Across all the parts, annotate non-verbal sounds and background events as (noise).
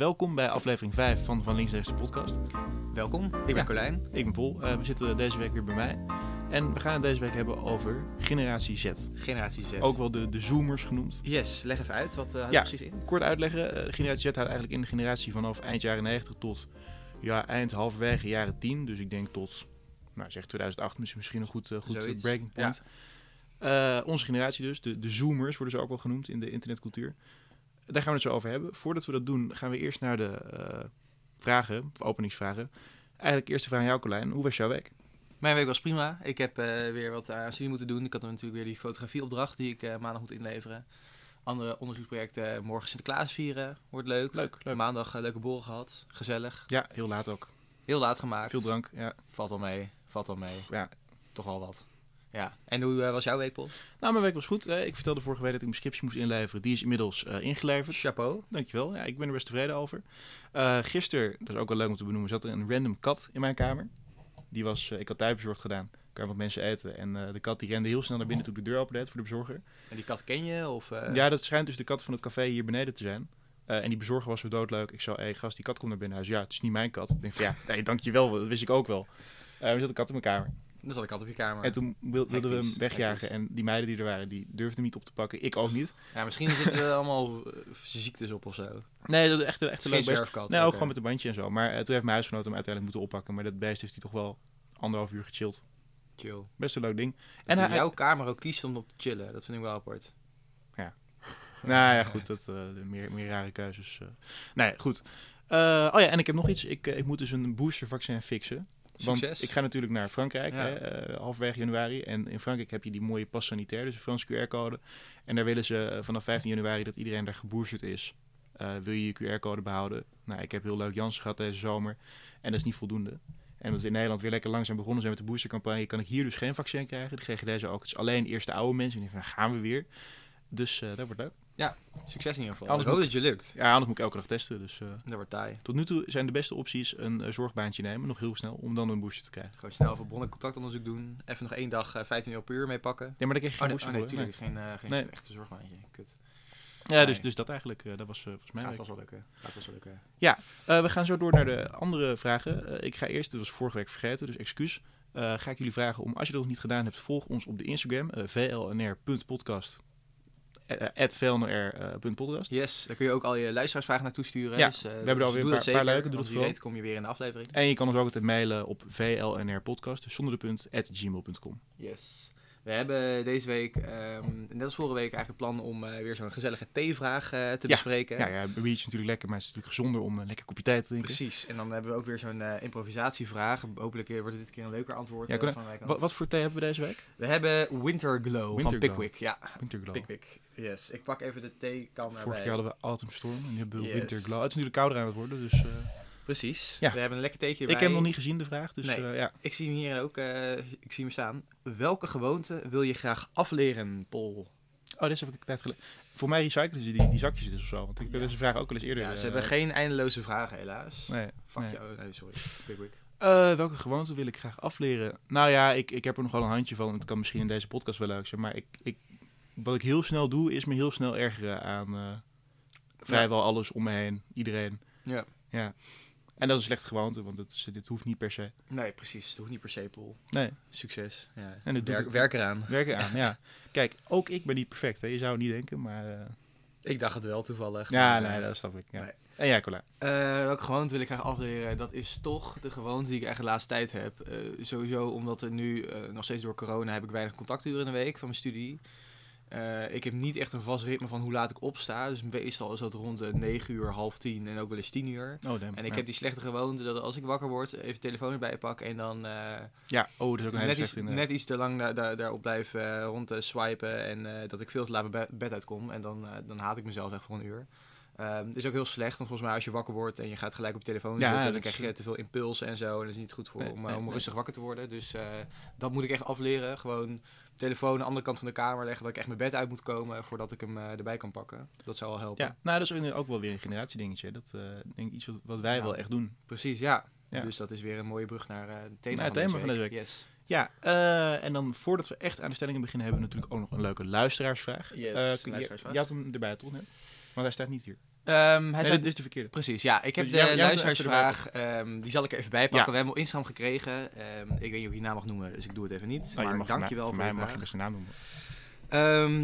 Welkom bij aflevering 5 van Van Links Rechts de podcast. Welkom, ik ben Ja. Colijn. Ik ben Paul. Eh, we zitten deze week weer bij mij. En we gaan het deze week hebben over generatie Z. Generatie Z. Ook wel de, de zoomers genoemd. Yes, leg even uit, wat uh, houdt Ja. precies in? Kort uitleggen, eh, generatie Z houdt eigenlijk in de generatie vanaf eind jaren 90 tot ja, eind halverwege jaren 10. Dus ik denk tot, nou zeg 2008 is misschien een goed, eh, goed Zoiets. breaking point. Eh, onze generatie dus, de, de zoomers worden ze ook wel genoemd in de internetcultuur. Daar gaan we het zo over hebben. Voordat we dat doen, gaan we eerst naar de eh, vragen, of openingsvragen. Eigenlijk eerste vraag aan jou, Colijn. Hoe was jouw week? Mijn week was prima. Ik heb eh, weer wat aan studie moeten doen. Ik had natuurlijk weer die fotografieopdracht die ik eh, maandag moet inleveren. Andere onderzoeksprojecten, morgen Sinterklaas vieren, wordt leuk. Leuk, leuk. Maandag leuke borrel gehad, gezellig. Ja, heel laat ook. Heel laat gemaakt. Veel drank, ja. Valt wel mee, valt wel mee. ja. Toch wel wat. Ja. En hoe eh, was jouw week, Paul? Nou, mijn week was goed. Eh, ik vertelde vorige week dat ik mijn scriptie moest inleveren. Die is inmiddels eh, ingeleverd. Chapeau. Dankjewel. Ja, ik ben er best tevreden over. Eh gisteren, dat is ook wel leuk om te benoemen, zat er een random kat in mijn kamer. Die was, ik had thuisbezorgd gedaan. Er kwamen wat mensen eten. En de kat die rende heel snel naar binnen toen ik de deur opende voor de bezorger. En die kat ken je? Of, Ja, dat schijnt dus de kat van het café hier beneden te zijn. En die bezorger was zo doodleuk. Ik zei, hé hey, gast, die kat komt naar binnen. Hij zei, ja, het is niet mijn kat. Ik denk van, ja, nee, dankjewel. Dat wist ik ook wel. Er zat een kat in mijn kamer. Dan zat een kat op je kamer. En toen wil- wilden we hem wegjagen. En die meiden die er waren, die durfden hem niet op te pakken. Ik ook niet. Ja, misschien zitten er allemaal eh, ziektes op of zo. Nee, dat is echt, echt een leuk beest. Nee, ook gewoon met een bandje en zo. Maar eh, toen heeft mijn huisgenoot hem uiteindelijk moeten oppakken. Maar dat beest heeft hij toch wel anderhalf uur gechilled. Chill. Best een leuk ding. En En hij jouw kamer ook kiest om op te chillen. Dat vind ik wel apart. (laughs) Nou ja, goed. Dat, eh, de meer, meer rare keuzes. eh. Nee, goed. Eh, oh ja, en ik heb nog iets. Ik, eh, ik moet dus een boostervaccin fixen. Want ik ga natuurlijk naar Frankrijk, Ja. hè, eh, halverwege januari. En in Frankrijk heb je die mooie pas sanitair, dus een Franse QR-code. En daar willen ze eh, vanaf 15 januari dat iedereen daar geboosterd is. Eh, wil je je QR-code behouden? Nou, ik heb heel leuk Janssen gehad deze zomer. En dat is niet voldoende. En omdat we in Nederland weer lekker langzaam begonnen zijn met de boostercampagne, kan ik hier dus geen vaccin krijgen. De GGD zei ook, het is alleen eerst de oude mensen. En ik denk van, gaan we weer. Dus dat wordt leuk. Succes in ieder geval. Anders ik hoop dat je lukt. Ja, anders moet ik elke dag testen. Dus eh, Dat wordt taai. tot nu toe zijn de beste opties een eh, zorgbaantje nemen, nog heel snel, om dan een booster te krijgen. Gewoon snel bron- en contactonderzoek doen. Even nog één dag eh, 15 euro per uur mee pakken. Nee, maar daar krijg je Oh geen nee, booster oh, nee voor. tuurlijk. Geen, eh, geen Nee. echte zorgbaantje. Kut. Ja, dus, Nee. dus dat eigenlijk, eh, dat was eh, volgens mij. Gaat vast wel lukken. Gaat vast wel lukken. Eh, we gaan zo door naar de andere vragen. Eh, ik ga eerst, dat was vorige week vergeten, dus excuus. Eh, ga ik jullie vragen om, als je dat nog niet gedaan hebt, volg ons op de Instagram, eh, vlnr.podcast. eh, at vlnr.podcast. Yes, daar kun je ook al je luisteraarsvragen naartoe sturen. Ja, dus, eh, we hebben er alweer doe een paar- paar leuke, doe dat vooral. kom je weer in de aflevering. En je kan ons ook altijd mailen op vlnrpodcast, dus zonder de punt, at gmail.com. Yes. We hebben deze week, ehm, net als vorige week, eigenlijk het plan om eh, weer zo'n gezellige theevraag eh, te Ja, bespreken. Ja, ja, een biertje is natuurlijk lekker, maar het is natuurlijk gezonder om een lekker kopje thee te drinken. Precies. En dan hebben we ook weer zo'n eh, improvisatievraag. Hopelijk wordt het dit keer een leuker antwoord. Ja, van kant. Wat, voor thee hebben we deze week? We hebben Winter Glow van Winter Glow. Pickwick. Ja, Winterglow. Pickwick. Yes. Ik pak even de theekan erbij. Vorig jaar hadden we Autumn Storm en nu hebben we Yes. Winterglow. Het is natuurlijk kouder aan het worden, dus... Precies. Ja. We hebben een lekker theetje ik heb hem nog niet gezien, de vraag, dus Nee. eh, ja. Ik zie hem hier ook. eh, ik zie hem staan. Welke gewoonte wil je graag afleren, Paul? Oh, dit heb ik een tijd geleden. Voor mij recyclen ze die, die zakjes dus of zo. Want ik heb Ja. deze vraag ook al eens eerder. Ja, ze eh, hebben geen eindeloze vragen, helaas. Nee. Fuck nee. jou. Nee, sorry. Pickwick. Eh, welke gewoonte wil ik graag afleren? Nou ja, ik, ik heb er nog wel een handje van. Het kan misschien in deze podcast wel leuk zijn. Maar ik, ik, wat ik heel snel doe, is me heel snel ergeren aan vrijwel alles om me heen. Iedereen. Ja. Ja. En dat is een slechte gewoonte, want het is, dit hoeft niet per se. Nee, precies. Dat hoeft niet per se, Paul. Nee, Succes. Ja. En het doet werk, het- werk eraan. werken aan. ja. (laughs) Kijk, ook ik ben niet perfect. Hè. Je zou het niet denken, maar... eh, Ik dacht het wel toevallig. ja, maar, nee, eh, dat snap ik. Ja. nee. En jij, Cola? Eh, welke gewoonte wil ik graag afleren? Dat is toch de gewoonte die ik echt de laatste tijd heb. Eh, sowieso omdat er nu, eh, nog steeds door corona, heb ik weinig contacturen in de week van mijn studie. Eh, ik heb niet echt een vast ritme van hoe laat ik opsta. Dus meestal is dat rond de 9 uur, half 10 en ook wel eens 10 uur. Oh, damn. En ik ja. heb die slechte gewoonte dat als ik wakker word, even de telefoon erbij pak en dan eh, Ja, oh, dat is ook een net, iets, net iets te lang daar, daar, daarop blijf eh, rond te swipen en dat ik veel te laat mijn be- bed uitkom. En dan, dan haat ik mezelf echt voor een uur. Het is ook heel slecht, want volgens mij als je wakker wordt en je gaat gelijk op je telefoon Ja, zitten, dan krijg je te veel impulsen en zo. En dat is niet goed voor Nee, om, eh, nee, om nee. rustig wakker te worden. Dus eh, dat moet ik echt afleren. Gewoon telefoon aan de andere kant van de kamer leggen, dat ik echt mijn bed uit moet komen voordat ik hem eh, erbij kan pakken. Dat zou wel helpen. Ja, nou, dat is ook- wel weer een generatiedingetje. Dat eh denk ik iets wat, wat wij Ja. wel echt doen. Precies, ja. Ja. Dus dat is weer een mooie brug naar het thema, Naar het van, thema van deze week. Yes. Ja, en dan voordat we echt aan de stellingen beginnen, hebben we natuurlijk ook nog een leuke luisteraarsvraag. Yes, je- luisteraarsvraag. Je had hem erbij, toch? Want hij staat niet hier. Ehm, hij Nee, zei dit is de verkeerde. Precies, ja. Ik heb Dus de jij- luisteraarsvraag, ehm, die zal ik er even bij pakken. Ja. We hebben hem op Instagram gekregen. Ehm, ik weet niet of ik je naam mag noemen, dus ik doe het even niet. Nou, je maar mij- dankjewel voor voor, mij mag je best een naam noemen.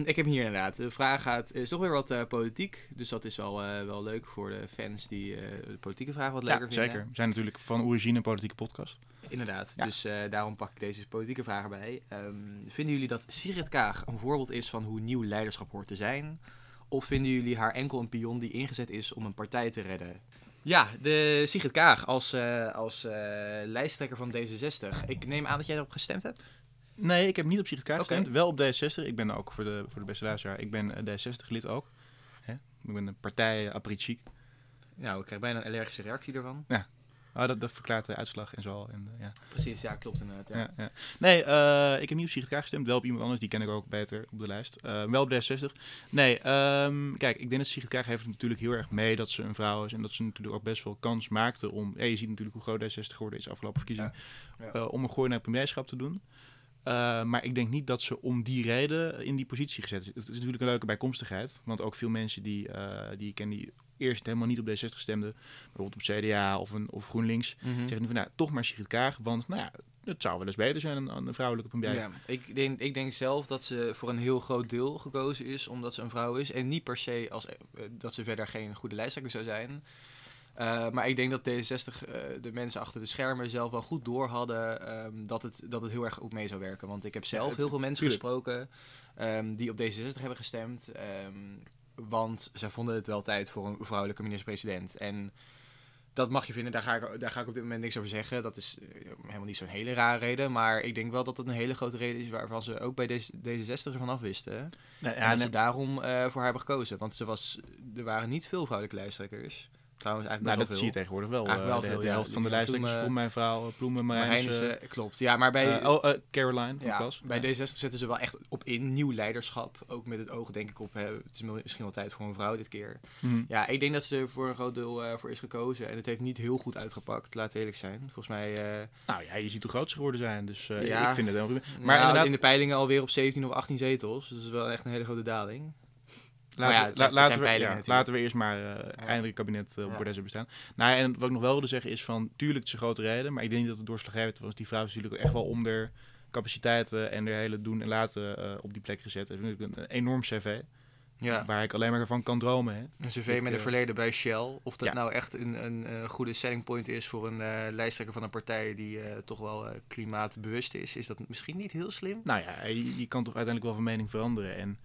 Ik heb hem hier inderdaad. De vraag gaat, is toch weer wat eh, politiek. Dus dat is wel, eh, wel leuk voor de fans die eh, de politieke vragen wat leuker Ja, vinden. zeker. We zijn natuurlijk van origine een politieke podcast. Inderdaad, Ja. dus daarom pak ik deze politieke vraag erbij. Ehm, vinden jullie dat Sigrid Kaag een voorbeeld is van hoe nieuw leiderschap hoort te zijn? Of vinden jullie haar enkel een pion die ingezet is om een partij te redden? Ja, de Sigrid Kaag als, eh, als eh, lijsttrekker van D66. Ik neem aan dat jij erop gestemd hebt? Nee, ik heb niet op Sigrid Kaag gestemd. Wel op D60. Ik ben ook voor de, voor de beste luisteraar. Ik ben eh, D60-lid ook. Hè? Ik ben een partij uh. Nou, ik krijg bijna een allergische reactie ervan. Oh, dat, dat verklaart de uitslag en zo. En, ja. Precies, ja, klopt inderdaad. Ja. Ja, ja. Nee, eh, ik heb niet op Sigrid gestemd. Wel op iemand anders, die ken ik ook beter op de lijst. Eh, wel op D60. Nee, ehm, kijk, ik denk dat Sigrid Kaag heeft natuurlijk heel erg mee dat ze een vrouw is. En dat ze natuurlijk ook best wel kans maakte om... Ja, je ziet natuurlijk hoe groot D60 geworden is afgelopen. Ja. eh, om een gooi naar het premierschap te doen. Maar ik denk niet dat ze om die reden in die positie gezet is. Het is natuurlijk een leuke bijkomstigheid. Want ook veel mensen die, eh, die ik ken die eerst helemaal niet op D60 stemden. Bijvoorbeeld op CDA of, een, of GroenLinks. Mhm. Zeggen nu van, nou, toch maar Sigrid Kaag. Want, nou ja, het zou wel eens beter zijn, een, een vrouwelijke premier. Ja, ik denk, ik denk zelf dat ze voor een heel groot deel gekozen is omdat ze een vrouw is. En niet per se als, eh, dat ze verder geen goede lijsttrekker zou zijn. Eh, maar ik denk dat D66 eh, de mensen achter de schermen zelf wel goed door hadden ehm, dat, het, dat het heel erg goed mee zou werken. Want ik heb zelf het- heel veel mensen tuurlijk. gesproken ehm, die op D66 hebben gestemd. ehm, want zij vonden het wel tijd voor een vrouwelijke minister-president. En dat mag je vinden, daar ga, ik, daar ga ik op dit moment niks over zeggen. Dat is eh, helemaal niet zo'n hele rare reden. Maar ik denk wel dat het een hele grote reden is waarvan ze ook bij deze- D66 ervan af wisten. En ja, dat nee, ze daarom eh, voor haar hebben gekozen. Want ze was, er waren niet veel vrouwelijke lijsttrekkers. Trouwens, nou, eigenlijk dat best zie je wel tegenwoordig wel. Eigenlijk Eh, wel de, veel, de helft van de lijsttrekkers voor mijn vrouw, Ploemen. Marijnissen, Marijnissen, klopt. Ja, maar bij... eh, oh, eh, Caroline van ja, Klas. bij Ja. D66 zetten ze wel echt op in nieuw leiderschap. Ook met het oog denk ik op, hè, het is misschien wel tijd voor een vrouw dit keer. Mhm. Ja, ik denk dat ze er voor een groot deel eh, voor is gekozen. En het heeft niet heel goed uitgepakt, laten we eerlijk zijn. Volgens mij... eh, Nou ja, je ziet hoe groot ze geworden zijn. Dus eh, Ja. ik vind het. Maar Maar inderdaad, in de peilingen alweer op 17 of 18 zetels. Dus dat is wel echt een hele grote daling. Laten, ja, we, het la- het laten, we, ja, laten we eerst maar eh, eindelijk kabinet uh, op bordes hebben bestaan. Nou, ja, en wat ik nog wel wilde zeggen is van, tuurlijk het is een grote reden, maar ik denk niet dat het doorslaggevend was. Die vrouw is natuurlijk echt wel om de capaciteiten en de hele doen en laten eh, op die plek gezet. Dat is natuurlijk een, enorm cv, Ja. waar ik alleen maar van kan dromen. Hè. Een cv Ik, met een eh, verleden bij Shell. Of dat ja. nou echt een, een, eh, goede selling point is voor een eh, lijsttrekker van een partij die eh, toch wel eh, klimaatbewust is. Is dat misschien niet heel slim? Nou ja, je, je kan toch uiteindelijk wel van mening veranderen. En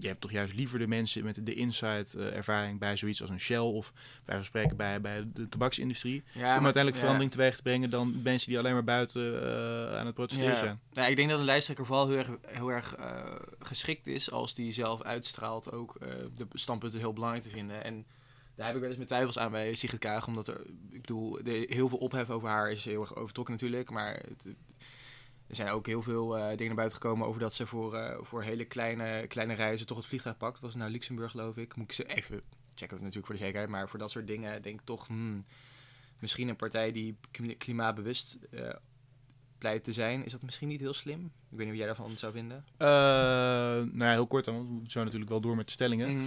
je hebt toch juist liever de mensen met de inside eh, ervaring bij zoiets als een Shell of bij van spreken bij, bij de tabaksindustrie. Ja, om uiteindelijk verandering teweeg te brengen dan mensen die alleen maar buiten eh, aan het protesteren Ja. zijn. Ja, ik denk dat een lijsttrekker vooral heel erg, heel erg eh, geschikt is als die zelf uitstraalt ook de standpunten heel belangrijk te vinden. En daar heb ik wel eens mijn twijfels aan bij Sigrid Kaag, omdat er, ik bedoel, de, heel veel ophef over haar is heel erg overtrokken natuurlijk, maar het- er zijn ook heel veel eh, dingen naar buiten gekomen over dat ze voor, eh, voor hele kleine, kleine reizen toch het vliegtuig pakt. Was het nou Luxemburg geloof ik? Moet ik ze even checken natuurlijk voor de zekerheid, maar voor dat soort dingen denk ik toch, hmm, misschien een partij die kli- klimaatbewust eh, pleit te zijn, is dat misschien niet heel slim? Ik weet niet wat jij daarvan zou vinden. Eh, nou ja, heel kort dan, want we zo natuurlijk wel door met de stellingen. Mhm.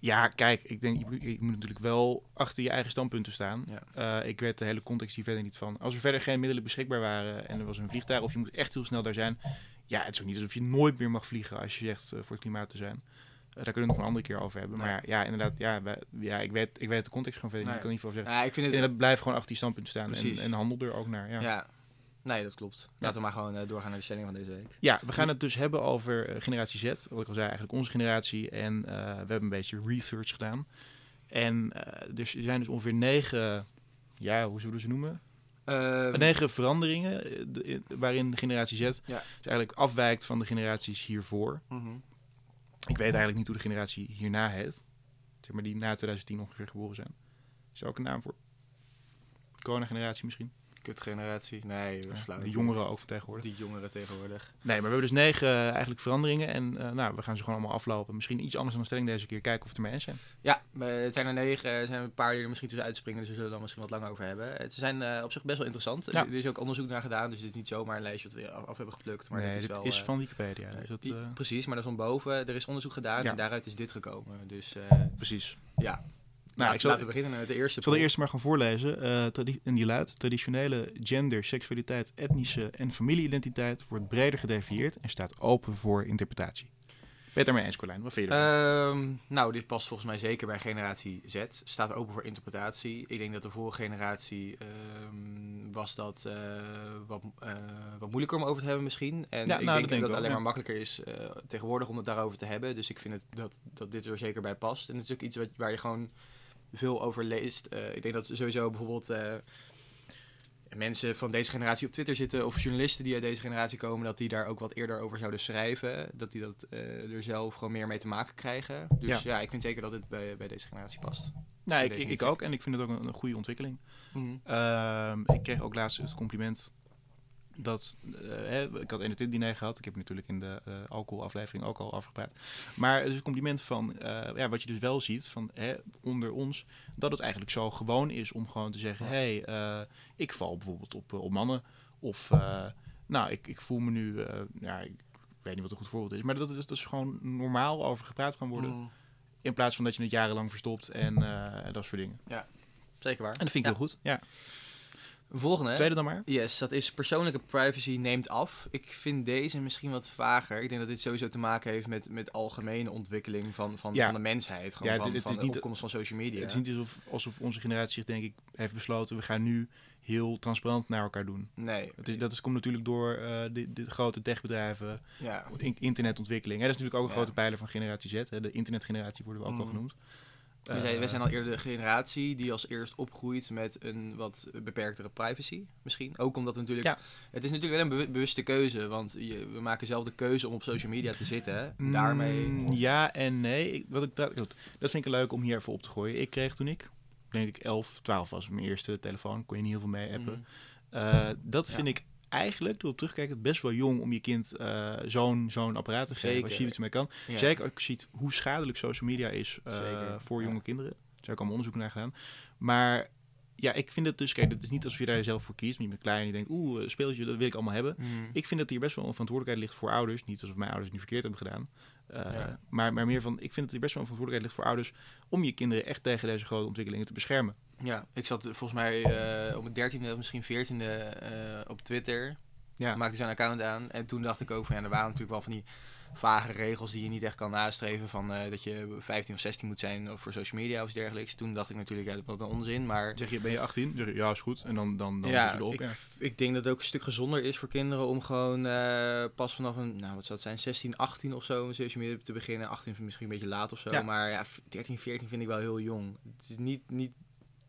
Ja, kijk, ik denk, je moet, je moet natuurlijk wel achter je eigen standpunten staan. Ja. Eh, ik weet de hele context hier verder niet van. Als er verder geen middelen beschikbaar waren en er was een vliegtuig of je moet echt heel snel daar zijn. Ja, het is ook niet alsof je nooit meer mag vliegen als je zegt eh, voor het klimaat te zijn. Eh, daar kunnen we het nog een andere keer over hebben. Nee. Maar ja, inderdaad, ja, wij- ja, ik, weet, ik weet de context gewoon verder niet. Nee. Ik kan niet veel zeggen. Ja, ik vind het... Inderdaad, blijf gewoon achter die standpunten staan en, en handel er ook naar. Ja. ja. Nee, dat klopt. Laten we maar gewoon eh, doorgaan naar de stelling van deze week. Ja, we gaan het dus hebben over eh, generatie Z. Wat ik al zei, eigenlijk onze generatie. En eh, we hebben een beetje research gedaan. En eh, er zijn dus ongeveer negen, ja, hoe zullen we ze noemen? Ehm, negen veranderingen de- in- waarin de generatie Z dus eigenlijk afwijkt van de generaties hiervoor. mhm. Ik weet eigenlijk niet hoe de generatie hierna heet. Zeg maar die na 2010 ongeveer geboren zijn. Is er ook een naam voor? Corona-generatie misschien? Kutgeneratie. Nee, dat is flauw. de jongeren ook tegenwoordig. Die jongeren tegenwoordig. Nee, maar we hebben dus negen eh, eigenlijk veranderingen. En eh, nou, we gaan ze gewoon allemaal aflopen. Misschien iets anders dan de stelling deze keer. Kijken of het ermee eens zijn. Ja, het zijn er negen. Er zijn een paar die er misschien tussen uitspringen. Dus we zullen er dan misschien wat langer over hebben. Het zijn eh, op zich best wel interessant. Ja. Er is ook onderzoek naar gedaan. Dus het is niet zomaar een lijstje wat we af, af hebben geplukt. Maar nee, dit is wel... is van Wikipedia. Dus dat, die- Precies, maar dat is van boven. Er is onderzoek gedaan Ja. en daaruit is dit gekomen. Dus precies. ja, Nou, ik zal, laten we beginnen met de eerste. Ik zal de eerste maar gaan voorlezen. Uh, en die luidt: Traditionele gender, seksualiteit, etnische en familieidentiteit wordt breder gedefinieerd en staat open voor interpretatie. Ben je het daarmee eens, Colijn? Wat vind je ervan? Uh, nou, dit past volgens mij zeker bij generatie Z. Staat open voor interpretatie. Ik denk dat de vorige generatie uh, was dat uh, wat, uh, wat moeilijker om over te hebben misschien. En ja, ik nou, denk dat, het alleen maar makkelijker is tegenwoordig om het daarover te hebben. Dus ik vind het dat, dat dit er zeker bij past. En het is ook iets wat, waar je gewoon veel over leest. ik denk dat sowieso bijvoorbeeld mensen van deze generatie op Twitter zitten, of journalisten die uit deze generatie komen, dat die daar ook wat eerder over zouden schrijven. Dat die dat uh, er zelf gewoon meer mee te maken krijgen. Dus ja, ik vind zeker dat het bij, bij deze generatie past. Nou, ik, ik, ook. En ik vind het ook een, een goede ontwikkeling. Mm ik kreeg ook laatst het compliment dat, uh, hè, ik had een diner gehad. Ik heb natuurlijk in de uh, alcoholaflevering ook al afgepraat. Maar het is een compliment van, uh, ja, wat je dus wel ziet van hè, onder ons, dat het eigenlijk zo gewoon is om gewoon te zeggen, hé, hey, ik val bijvoorbeeld op, op mannen. Of, nou, ik, ik voel me nu, ja, ik weet niet wat een goed voorbeeld is, maar dat, dat is gewoon normaal over gepraat kan worden. Mm. In plaats van dat je het jarenlang verstopt en dat soort dingen. Ja, zeker waar. En dat vind ik heel goed, ja. Volgende. Tweede dan maar. Yes, dat is persoonlijke privacy neemt af. Ik vind deze misschien wat vager. Ik denk dat dit sowieso te maken heeft met, met algemene ontwikkeling van, van, van de mensheid. Gewoon ja, van, het, van de opkomst van social media. Het is niet alsof, alsof onze generatie zich denk ik heeft besloten... we gaan nu heel transparant naar elkaar doen. Nee. Dat, is, dat is, komt natuurlijk door uh, de, de, grote techbedrijven, ja. internetontwikkeling. Hè, dat is natuurlijk ook een grote pijler van generatie Z. Hè. De internetgeneratie worden we ook mm. wel genoemd. We zijn, zijn al eerder de generatie die als eerst opgroeit met een wat beperktere privacy, misschien. Ook omdat we natuurlijk... Ja. Het is natuurlijk wel een bewuste keuze, want je, we maken zelf de keuze om op social media te zitten. Hè? Mm, Daarmee... Ja en nee. Ik, wat ik, dat, dat vind ik leuk om hier even op te gooien. Ik kreeg toen ik, denk ik 11, 12 was, mijn eerste telefoon. Kon je niet heel veel mee appen. Mm. Uh, dat vind ik eigenlijk, door op terugkijken, best wel jong om je kind uh, zo'n zo'n apparaat te geven. Als je iets mee kan. Ja. Zeker ook ziet hoe schadelijk social media is uh, voor jonge kinderen. Daar heb ik allemaal onderzoek naar gedaan. Maar ja, ik vind het dus, kijk, het is niet alsof je daar zelf voor kiest. Je bent klein en je denkt, oeh, speeltje, dat wil ik allemaal hebben. Mm. Ik vind dat hier best wel een verantwoordelijkheid ligt voor ouders. Niet alsof mijn ouders het nu verkeerd hebben gedaan. Uh, maar, maar meer van, ik vind dat hier best wel een verantwoordelijkheid ligt voor ouders om je kinderen echt tegen deze grote ontwikkelingen te beschermen. Ja, ik zat volgens mij uh, op mijn dertiende of misschien veertiende uh, op Twitter. Ja. Maakte zo'n account aan. En toen dacht ik ook van, ja, er waren natuurlijk wel van die vage regels die je niet echt kan nastreven. Van uh, dat je 15 of 16 moet zijn voor social media of iets dergelijks. Toen dacht ik natuurlijk, ja, wat een onzin. Maar... Zeg je, ben je 18? Zeg je, ja, is goed. En dan, dan, dan ja, je erop. Ik, ja, ik denk dat het ook een stuk gezonder is voor kinderen om gewoon uh, pas vanaf een, nou wat zou het zijn, 16, 18 of zo, met social media te beginnen. 18 misschien een beetje laat of zo. Ja. Maar ja, 13, 14 vind ik wel heel jong. Het is niet, niet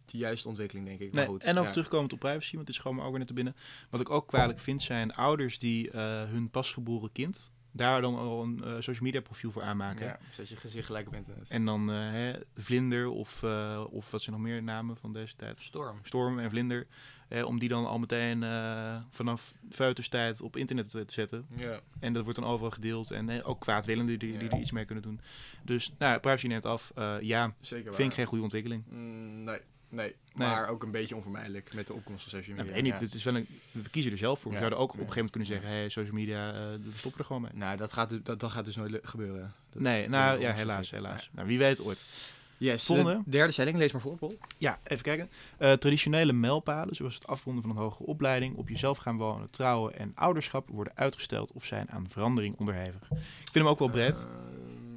de juiste ontwikkeling, denk ik. Nee, goed, en ook ja. terugkomend op privacy, want het is gewoon maar ook weer net te binnen. Wat ik ook kwalijk vind, zijn ouders die uh, hun pasgeboren kind daar dan al een uh, social media profiel voor aanmaken. Ja, zodat je gezicht gelijk op internet. En dan uh, hè, Vlinder of, uh, of wat zijn nog meer namen van deze tijd? Storm. Storm en Vlinder. om die dan al meteen vanaf feuterstijd op internet te, zetten. Ja. En dat wordt dan overal gedeeld. En ook kwaadwillenden die, die, ja. er iets mee kunnen doen. Dus nou, privacy net af. ja, Zeker vind ik geen goede ontwikkeling. Mm, nee. Nee, maar ook een beetje onvermijdelijk met de opkomst van social media. Niet. Het is wel een, we kiezen er zelf voor. We zouden ook op een gegeven moment kunnen zeggen... Hey, social media, uh, we stoppen er gewoon mee. Nou, dat gaat, dat, dat gaat dus nooit gebeuren. Dat, nee, nou ja, helaas. helaas. Nou, wie weet ooit. Yes, Volgende. derde stelling, lees maar voor, Paul. Ja, even kijken. Uh, traditionele mijlpalen, zoals het afronden van een hogere opleiding, op jezelf gaan wonen, trouwen en ouderschap, worden uitgesteld of zijn aan verandering onderhevig. Ik vind hem ook wel breed.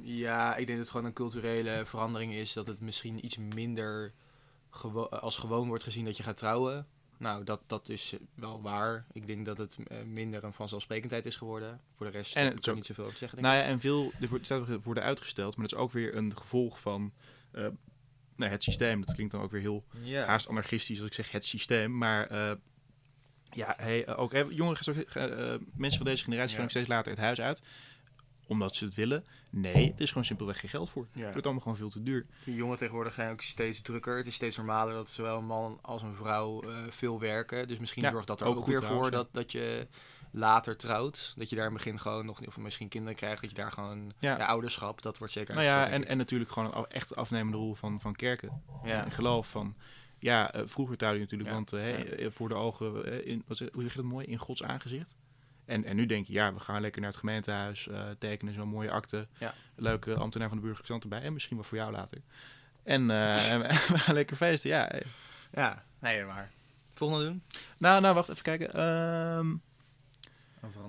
Uh, ja, ik denk dat het gewoon een culturele verandering is. Dat het misschien iets minder gewo als gewoon wordt gezien dat je gaat trouwen. Nou, dat, dat is wel waar. Ik denk dat het uh, minder een vanzelfsprekendheid is geworden. Voor de rest en het niet zoveel over zeggen. Nou ja, en veel worden uitgesteld, maar dat is ook weer een gevolg van uh, nou, het systeem. Dat klinkt dan ook weer heel haast anarchistisch als ik zeg het systeem. Maar uh, ja, hey, ook hey, jongeren, mensen van deze generatie ja. gaan steeds later het huis uit omdat ze het willen. Nee, het is gewoon simpelweg geen geld voor. Ja. Het wordt allemaal gewoon veel te duur. De jongen tegenwoordig zijn ook steeds drukker. Het is steeds normaler dat zowel een man als een vrouw uh, veel werken. Dus misschien zorgt dat er ook, ook weer voor dat, dat je later trouwt. Dat je daar in het begin gewoon nog, of misschien kinderen krijgt, dat je daar gewoon ja. ouderschap, dat wordt zeker. Nou ja, en, en natuurlijk gewoon een echt afnemende rol van, van kerken. Ja. En geloof van. Ja, uh, vroeger trouwde je natuurlijk, want uh, voor de ogen, in, wat, hoe zeg je dat mooi, in Gods aangezicht. En, en nu denk je, ja, we gaan lekker naar het gemeentehuis, uh, tekenen zo'n mooie akte. Ja. Leuke ambtenaar van de burgerlijke stand erbij. En misschien wel voor jou later. En eh, en we (laughs) gaan lekker feesten, ja. Ja, nee, maar. Volgende doen? Nou, nou, wacht even kijken. Ehm,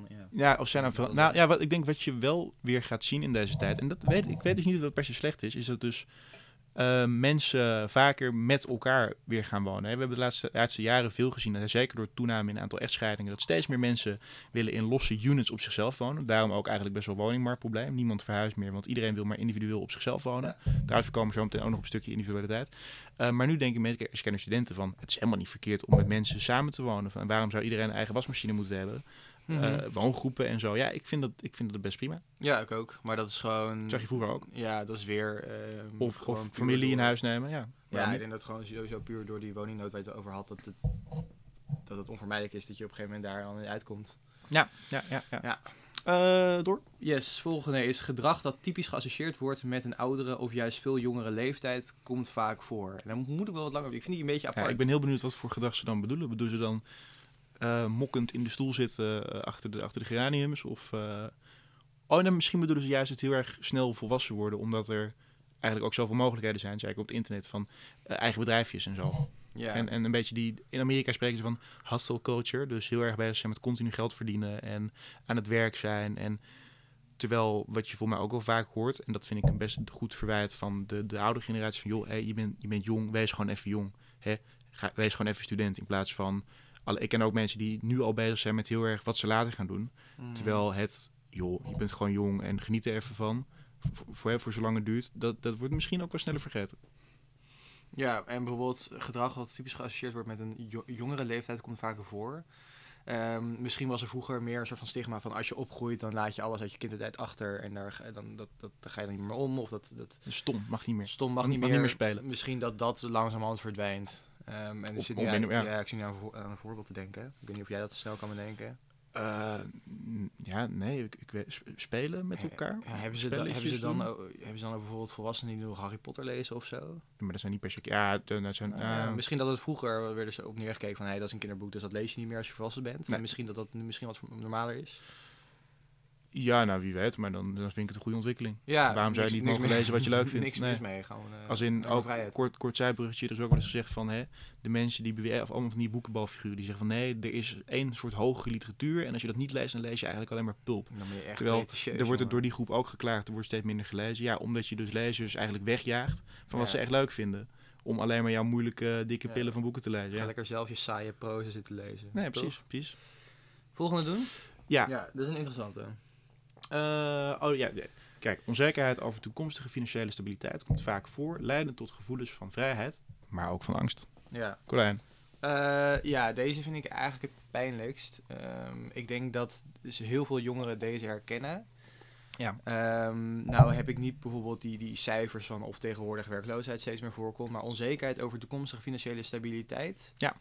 ja. ja, of zijn nou, vera- nou ja, wat ik denk wat je wel weer gaat zien in deze tijd, en dat weet ik weet dus niet of dat per se slecht is, is dat dus eh, mensen vaker met elkaar weer gaan wonen. We hebben de laatste, jaren veel gezien, zeker door toename in het aantal echtscheidingen, dat steeds meer mensen willen in losse units op zichzelf wonen. Daarom ook eigenlijk best wel woningmarktprobleem. Niemand verhuist meer, want iedereen wil maar individueel op zichzelf wonen. Daaruit komen we zo meteen ook nog op een stukje individualiteit. Uh, maar nu denken mensen, als je kijkt studenten, van het is helemaal niet verkeerd om met mensen samen te wonen. Waarom zou iedereen een eigen wasmachine moeten hebben? Eh, woongroepen en zo. Ja, ik vind dat, ik vind dat best prima. ja, ik ook. Maar dat is gewoon... Dat zag je vroeger ook. Ja, dat is weer... eh, Of, of familie in huis nemen, ja. Ja, ik denk dat gewoon sowieso puur door die woningnood waar je het over had, dat het, dat het onvermijdelijk is dat je op een gegeven moment daar al in uitkomt. ja, ja, ja. ja. Ja. Eh, door? Yes, volgende is gedrag dat typisch geassocieerd wordt met een oudere of juist veel jongere leeftijd komt vaak voor. En dan moet ik wel wat langer. Ik vind die een beetje apart. Ja, ik ben heel benieuwd wat voor gedrag ze dan bedoelen. Bedoelen ze dan eh, mokkend in de stoel zitten eh, achter, de, achter de geraniums? Of, eh, Oh, en misschien bedoelen ze juist het heel erg snel volwassen worden, omdat er eigenlijk ook zoveel mogelijkheden zijn, zeker op het internet, van eigen bedrijfjes en zo. ja. En, en een beetje die, in Amerika spreken ze van hustle culture, dus heel erg bezig zijn met continu geld verdienen en aan het werk zijn. En terwijl wat je voor mij ook wel vaak hoort, en dat vind ik een best goed verwijt van de, de oude generatie van joh, hey, je, bent, je bent jong, wees gewoon even jong. Hè? Ga, wees gewoon even student in plaats van... Ik ken ook mensen die nu al bezig zijn met heel erg wat ze later gaan doen. Mm. Terwijl het, joh, je bent gewoon jong en geniet er even van. Voor, voor, voor zolang het duurt, dat, dat wordt misschien ook wel sneller vergeten. Ja, en bijvoorbeeld gedrag wat typisch geassocieerd wordt met een jo- jongere leeftijd komt vaker voor. Ehm, misschien was er vroeger meer een soort van stigma van als je opgroeit, dan laat je alles uit je kindertijd achter en daar, ga- dan, dat, dat, daar ga je dan niet meer om. Of dat, dat Stom, mag niet meer. stom mag, niet- meer, mag niet meer spelen. Misschien dat dat langzamerhand verdwijnt. Ehm, en zit nu aan, ja. ja. ik zit nu aan, een voor- aan een voorbeeld te denken. Ik weet niet of jij dat snel kan bedenken. Eh, ja, nee, ik, ik weet, spelen met elkaar. Ja, hebben, ze dan, hebben, ze dan, hebben ze dan ook bijvoorbeeld volwassenen die nog Harry Potter lezen of zo? Maar dat zijn niet per se... Ja, dat zijn... Eh, misschien dat het vroeger werden ze op neergekeken van hey, dat is een kinderboek, dus dat lees je niet meer als je volwassen bent. Nee. En misschien dat dat nu misschien wat normaler is. Ja, nou wie weet, maar dan, dan vind ik het een goede ontwikkeling. Ja, Waarom zou je niet mogen lezen wat je leuk (laughs) vindt? Niks Nee. mis mee, gewoon. eh, Als in, ook vrijheid. kort, kort zijbruggetje, er is ook wel eens gezegd van... Hè, de mensen die beweren, of allemaal van die boekenbalfiguren, die zeggen van... Nee, er is één soort hogere literatuur en als je dat niet leest, dan lees je eigenlijk alleen maar pulp. Dan ben je echt Terwijl, Er wordt er jongen. door die groep ook geklaagd, er wordt steeds minder gelezen. Ja, omdat je dus lezers eigenlijk wegjaagt van wat Ja. ze echt leuk vinden. Om alleen maar jouw moeilijke, dikke Ja. pillen van boeken te lezen. Ga Ja. lekker zelf je saaie proza zitten lezen. Nee, toch? precies. Volgende doen? Ja, Ja, dat is een interessante. Eh, oh ja, nee. kijk, onzekerheid over toekomstige financiële stabiliteit komt vaak voor, leidend tot gevoelens van vrijheid, maar ook van angst. Ja. Colijn. Eh, ja, deze vind ik eigenlijk het pijnlijkst. Ehm, ik denk dat dus heel veel jongeren deze herkennen. Ja. Ehm, nou heb ik niet bijvoorbeeld die, die cijfers van of tegenwoordig werkloosheid steeds meer voorkomt, maar onzekerheid over toekomstige financiële stabiliteit. Ja.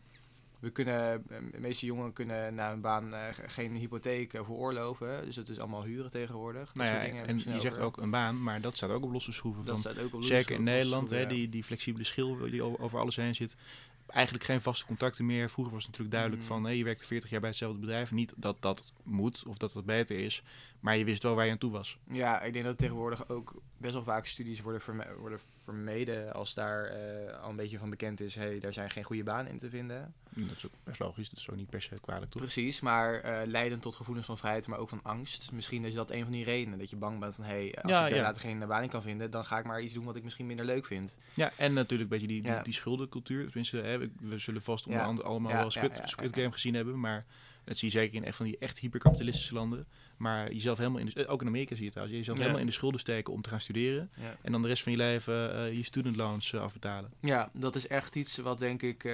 We kunnen, eh, de meeste jongeren kunnen na een baan eh, ge- geen hypotheek eh, veroorloven, dus het is allemaal huren tegenwoordig. Dat Nou ja, en je zegt ook een baan, maar dat staat ook op losse schroeven. Dat van, staat ook op de zeker in losse- Nederland, hè, ja. die, die flexibele schil die over alles heen zit. Eigenlijk geen vaste contacten meer. Vroeger was het natuurlijk duidelijk Mm. van, hé, je werkte 40 jaar bij hetzelfde bedrijf. Niet dat dat moet of dat dat beter is, maar je wist wel waar je aan toe was. Ja, ik denk dat tegenwoordig ook best wel vaak studies worden, verme- worden vermeden als daar eh, al een beetje van bekend is, hey, daar zijn geen goede banen in te vinden. En Dat is ook best logisch, dat is ook niet per se kwalijk, toch? Precies, maar eh leidend tot gevoelens van vrijheid, maar ook van angst. Misschien is dat een van die redenen, dat je bang bent van, hey, als Ja, ik ja. later geen baan in kan vinden, dan ga ik maar iets doen wat ik misschien minder leuk vind. Ja, en natuurlijk een beetje die, die, Ja. die schuldencultuur. Tenminste, hè, we, zullen vast onder andere allemaal wel Squid. Game gezien hebben. Maar dat zie je zeker in echt van die echt hyperkapitalistische landen. Maar jezelf helemaal in de, eh, ook in Amerika zie je het trouwens, jezelf Ja. helemaal in de schulden steken om te gaan studeren. Ja. En dan de rest van je leven eh, je student loans eh, afbetalen. Ja, dat is echt iets wat denk ik eh,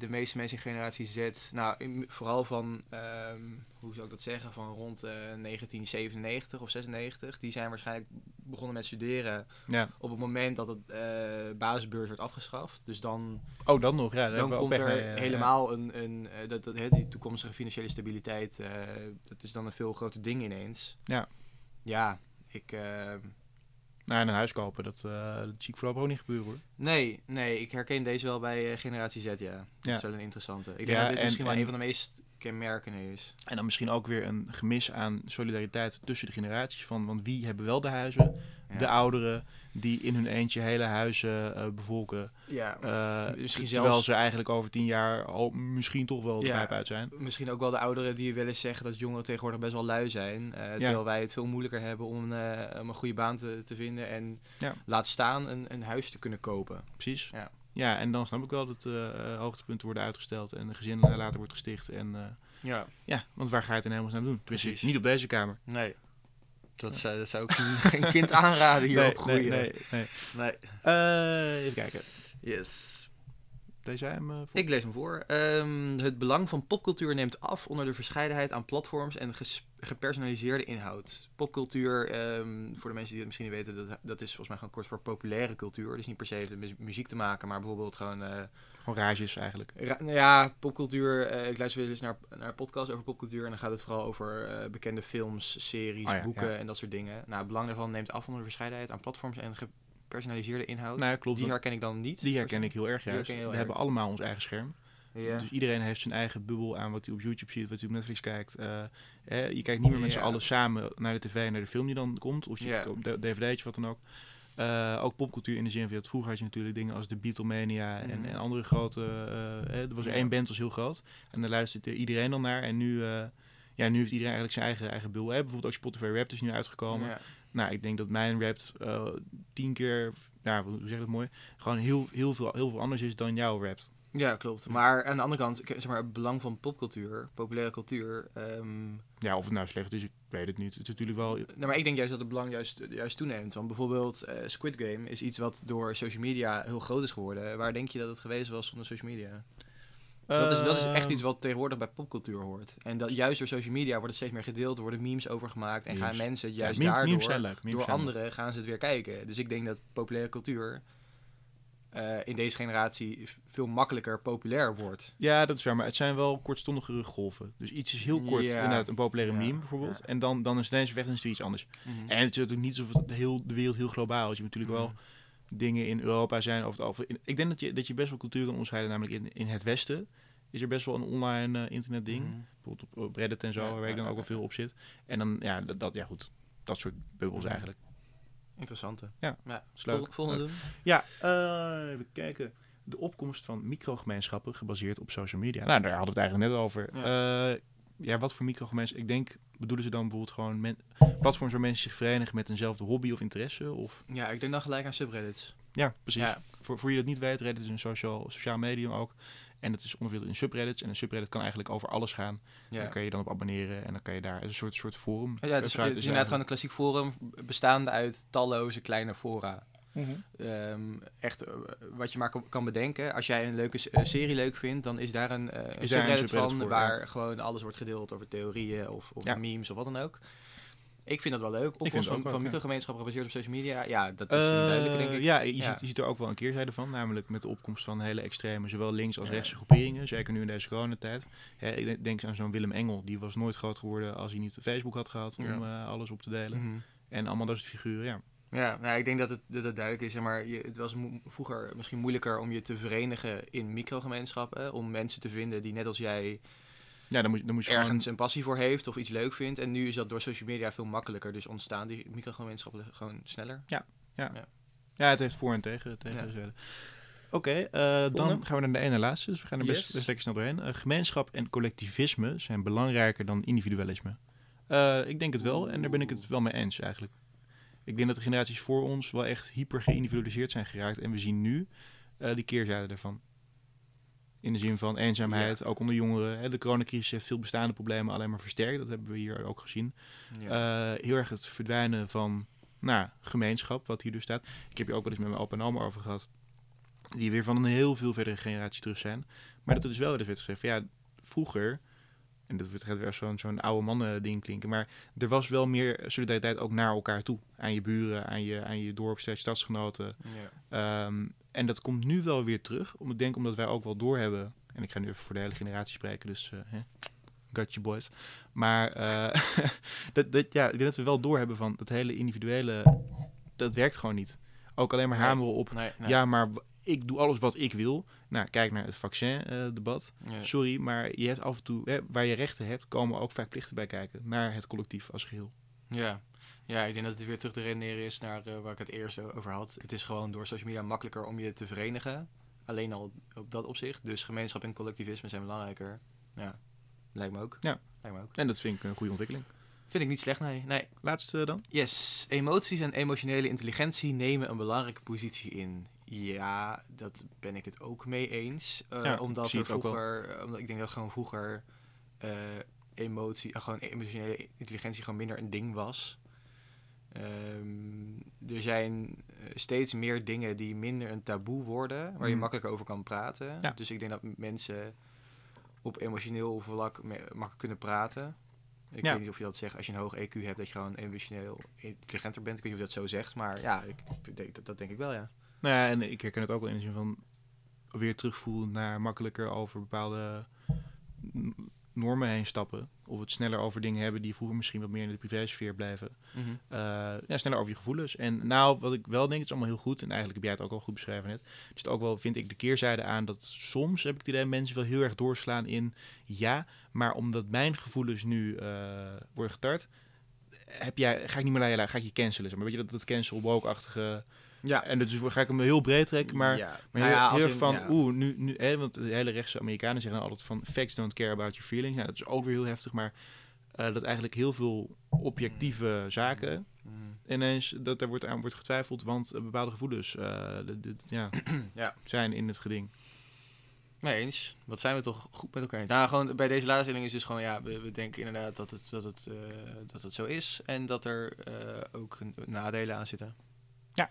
de meeste mensen in generatie Z, nou in- vooral van, ehm, hoe zou ik dat zeggen, van rond eh, 1997 of 96, die zijn waarschijnlijk begonnen met studeren Ja. op het moment dat het eh, basisbeurs werd afgeschaft. Dus dan, Oh, dan nog. Ja, dan komt er mee, eh, helemaal een, een eh, dat, dat, hè, die toekomstige financiële stabiliteit, eh, dat is dan een veel groter ding ineens. Ja. Ja, ik... eh, Nou, en een huis kopen, dat, eh, dat zie ik voorlopig ook niet gebeuren hoor. Nee, nee, ik herken deze wel bij eh, Generatie Z, ja. Dat Ja. is wel een interessante. Ik denk Ja, dat dit en- misschien wel en- een van de meest kenmerkende is. En dan misschien ook weer een gemis aan solidariteit tussen de generaties. Van, want wie hebben wel de huizen? Ja. De ouderen die in hun eentje hele huizen eh, bevolken. Ja, Eh, Misschien terwijl zelfs- ze eigenlijk over tien jaar al misschien toch wel de Ja. uit zijn. misschien ook wel de ouderen die wel eens zeggen dat jongeren tegenwoordig best wel lui zijn. eh, terwijl wij het veel moeilijker hebben om, om een goede baan te, te vinden en laat staan een, een huis te kunnen kopen. Precies. Ja. Ja, en dan snap ik wel dat eh, eh, hoogtepunten worden uitgesteld en een gezin later wordt gesticht. En eh, Ja, ja, want waar ga je het in hemelsnaam doen? Tenminste, Precies. niet op deze kamer. nee. Dat zou, dat zou ik (laughs) geen kind aanraden hier nee, op groeien. nee, nee, nee. Nee. Even kijken. Yes. Hem? Ik lees hem voor. Ehm, het belang van popcultuur neemt af onder de verscheidenheid aan platforms en ges- gepersonaliseerde inhoud. Popcultuur, ehm, voor de mensen die het misschien niet weten, dat, dat is volgens mij gewoon kort voor populaire cultuur. Dus niet per se heeft met muziek te maken, maar bijvoorbeeld gewoon... eh, Gewoon rages eigenlijk. ra- nou ja, popcultuur. eh, ik luister wel eens naar, naar podcasts over popcultuur en dan gaat het vooral over eh, bekende films, series, Oh ja, boeken ja. en dat soort dingen. Nou, het belang daarvan neemt af onder de verscheidenheid aan platforms en gepersonaliseerde inhoud. Nou ja, klopt. Die herken ik dan niet. die herken ik heel erg juist. heel We erg. hebben allemaal ons eigen scherm. Dus iedereen heeft zijn eigen bubbel aan wat hij op YouTube ziet, wat hij op Netflix kijkt. Eh, eh, je kijkt niet meer met z'n allen samen naar de tv, naar de film die dan komt. Of je koopt een dvd'tje, wat dan ook. Eh, ook popcultuur in de zin van, ja, vroeger had je natuurlijk dingen als de Beatlemania en, Mhm. en andere grote... eh, eh, er was één band, was heel groot. En daar luisterde iedereen dan naar. En nu, eh, ja, nu heeft iedereen eigenlijk zijn eigen, eigen bubbel. Hè, bijvoorbeeld ook Spotify Rap is nu uitgekomen. Nou, ik denk dat mijn rap eh, tien keer, ja, hoe zeg ik dat mooi, gewoon heel, heel, veel, heel veel anders is dan jouw rap. Ja, klopt. Maar aan de andere kant, zeg maar, het belang van popcultuur, populaire cultuur. ehm, Ja, of het nou slecht is, ik weet het niet. Het is natuurlijk wel... nou, maar ik denk juist dat het belang juist, juist toeneemt. Want bijvoorbeeld eh, Squid Game is iets wat door social media heel groot is geworden. Waar denk je dat het geweest was zonder social media? Dat is, dat is echt Ehm, iets wat tegenwoordig bij popcultuur hoort. En dat juist door social media wordt het steeds meer gedeeld, worden memes over gemaakt. En gaan mensen het ja, juist meme- daardoor, door anderen, gaan ze het weer kijken. Dus ik denk dat populaire cultuur eh, in deze generatie veel makkelijker populair wordt. Ja, dat is waar, maar het zijn wel kortstondige golven. Dus iets is heel kort, Ja. inderdaad, een populaire Ja, meme bijvoorbeeld. ja. En dan, dan is het ineens weg en is er iets anders. En het is natuurlijk niet het heel, de wereld heel globaal is. Je hebt natuurlijk wel dingen in Europa zijn over het algemeen. Ik denk dat je, dat je best wel cultuur kan onderscheiden, namelijk in, in het Westen is er best wel een online eh, internet ding. Mhm. Bijvoorbeeld op, op Reddit en zo, waar ik dan ook wel ja. veel op zit. En dan, ja, dat, dat ja goed, dat soort bubbels Mhm. eigenlijk. Interessante. Ja, ja. leuk. Vol- Volgende doen? Ja, eh, even kijken. De opkomst van microgemeenschappen gebaseerd op social media. Nou, daar hadden we het eigenlijk net over. Ja, ja wat voor microgemeenschappen? Ik denk, bedoelen ze dan bijvoorbeeld gewoon men- platforms waar mensen zich verenigen met eenzelfde hobby of interesse? Of... Ja, ik denk dan gelijk aan subreddits. Ja, precies. Ja. Voor, voor je dat niet weet, Reddit is een sociaal, sociaal medium ook. En het is onderverdeeld in subreddits. En een subreddit kan eigenlijk over alles gaan. Ja. Daar kan je dan op abonneren. En dan kan je daar een soort, soort forum. Ja, het is, het is inderdaad gewoon een klassiek forum bestaande uit talloze kleine fora. Ehm, echt eh, wat je maar kan, kan bedenken. Als jij een leuke s- eh, serie leuk vindt, dan is daar een, eh, een daar een subreddit van voor, waar gewoon alles wordt gedeeld over theorieën of, of Ja. memes of wat dan ook. Ik vind dat wel leuk. het van, ook van microgemeenschappen gebaseerd op social media, ja, dat is Eh, een duidelijke, denk ik. Ja, je, Ja. Ziet, je ziet er ook wel een keerzijde van. Namelijk met de opkomst van hele extreme, zowel links als Ja. rechtse groeperingen. Zeker nu in deze coronatijd. Ik denk- aan zo'n Willem Engel. Die was nooit groot geworden als hij niet Facebook had gehad om eh, alles op te delen. Mhm. En allemaal dat soort figuren, ja. Ja, nou, ik denk dat het, dat het duidelijk is. Maar je, het was vroeger misschien moeilijker om je te verenigen in microgemeenschappen. Om mensen te vinden die net als jij Ja, dan moet, dan moet je ergens gewoon... een passie voor heeft of iets leuk vindt. En nu is dat door social media veel makkelijker. Dus ontstaan die microgemeenschappen gewoon sneller. Ja, het heeft voor- en tegen, tegenzijden. Oké, eh, dan gaan we naar de ene laatste. Dus we gaan er best, Yes. best lekker snel doorheen. Eh, gemeenschap en collectivisme zijn belangrijker dan individualisme. Eh, ik denk het wel en daar ben ik het wel mee eens eigenlijk. Ik denk dat de generaties voor ons wel echt hyper geïndividualiseerd zijn geraakt. En we zien nu eh, die keerzijde daarvan. In de zin van eenzaamheid, ook onder jongeren. Hè, de coronacrisis heeft veel bestaande problemen alleen maar versterkt. Dat hebben we hier ook gezien. Ja. Eh, heel erg het verdwijnen van nou, gemeenschap, wat hier dus staat. Ik heb hier ook wel eens met mijn opa en oma over gehad. Die weer van een heel veel verdere generatie terug zijn. Maar dat er dus wel weer werd gezegd van ja, vroeger... En dat gaat weer zo'n zo'n oude mannen ding klinken. Maar er was wel meer solidariteit ook naar elkaar toe. Aan je buren, aan je, aan je dorp, stadsgenoten. ja. Ehm, en dat komt nu wel weer terug. Om, ik denk omdat wij ook wel doorhebben. En ik ga nu even voor de hele generatie spreken, dus eh hè, got you boys. Maar eh, (laughs) dat, dat, ja, ik denk dat we wel doorhebben van dat hele individuele, dat werkt gewoon niet. Ook alleen maar hameren op, Nee, nee. ja, maar ik doe alles wat ik wil. Nou, kijk naar het vaccin-debat. Ja. Sorry, maar je hebt af en toe, hè, waar je rechten hebt, komen ook vaak plichten bij kijken. Naar het collectief als geheel. Ja. Ja, ik denk dat het weer terug te redeneren is naar eh, waar ik het eerst over had. Het is gewoon door social media makkelijker om je te verenigen. Alleen al op dat opzicht. Dus gemeenschap en collectivisme zijn belangrijker. Ja, lijkt me ook. Ja. Lijkt me ook. En dat vind ik een goede ontwikkeling. Vind ik niet slecht, nee. nee. Laatste dan? Yes, emoties en emotionele intelligentie nemen een belangrijke positie in. Ja, dat ben ik het ook mee eens. Eh, Ja, omdat er het ook wel. vroeger, omdat ik denk dat gewoon vroeger eh, emotie, eh, gewoon emotionele intelligentie gewoon minder een ding was. Ehm, er zijn eh, steeds meer dingen die minder een taboe worden, waar je Mm. makkelijker over kan praten. Ja. Dus ik denk dat mensen op emotioneel vlak makkelijk kunnen praten. Ik Ja. weet niet of je dat zegt als je een hoog EQ hebt, dat je gewoon emotioneel intelligenter bent. Ik weet niet of je dat zo zegt, maar ja, ik, denk, dat, dat denk ik wel, ja. Nou ja, en ik herken het ook wel in de zin van weer terugvoelen naar makkelijker over bepaalde normen heen stappen. Of het sneller over dingen hebben die vroeger misschien wat meer in de privésfeer blijven. Eh, ja, sneller over je gevoelens. En nou, wat ik wel denk, het is allemaal heel goed. En eigenlijk heb jij het ook al goed beschreven net. Er zit ook wel, vind ik, de keerzijde aan dat soms heb ik het idee mensen wel heel erg doorslaan in ja, maar omdat mijn gevoelens nu eh, worden getart, heb jij, ga ik niet meer naar je luisteren, ga ik je cancelen. Zeg maar weet je dat, dat cancel woke-achtige. Ja, En dus ga ik hem heel breed trekken, maar ja. maar Nou heel, ja, heel in- van, ja. oeh, nu, nu hè, want de hele rechtse Amerikanen zeggen altijd van facts don't care about your feelings. Nou, dat is ook weer heel heftig, maar eh, dat eigenlijk heel veel objectieve zaken Mm. ineens dat daar wordt aan wordt getwijfeld, want eh, bepaalde gevoelens eh, de- de- ja, (clears throat) Ja. zijn in het geding. Nee eens. Wat zijn we toch goed met elkaar eens. Nou, gewoon bij deze laatste stelling is dus gewoon, ja, we, we denken inderdaad dat het, dat, het, dat het zo is. En dat er ook nadelen aan zitten. Ja.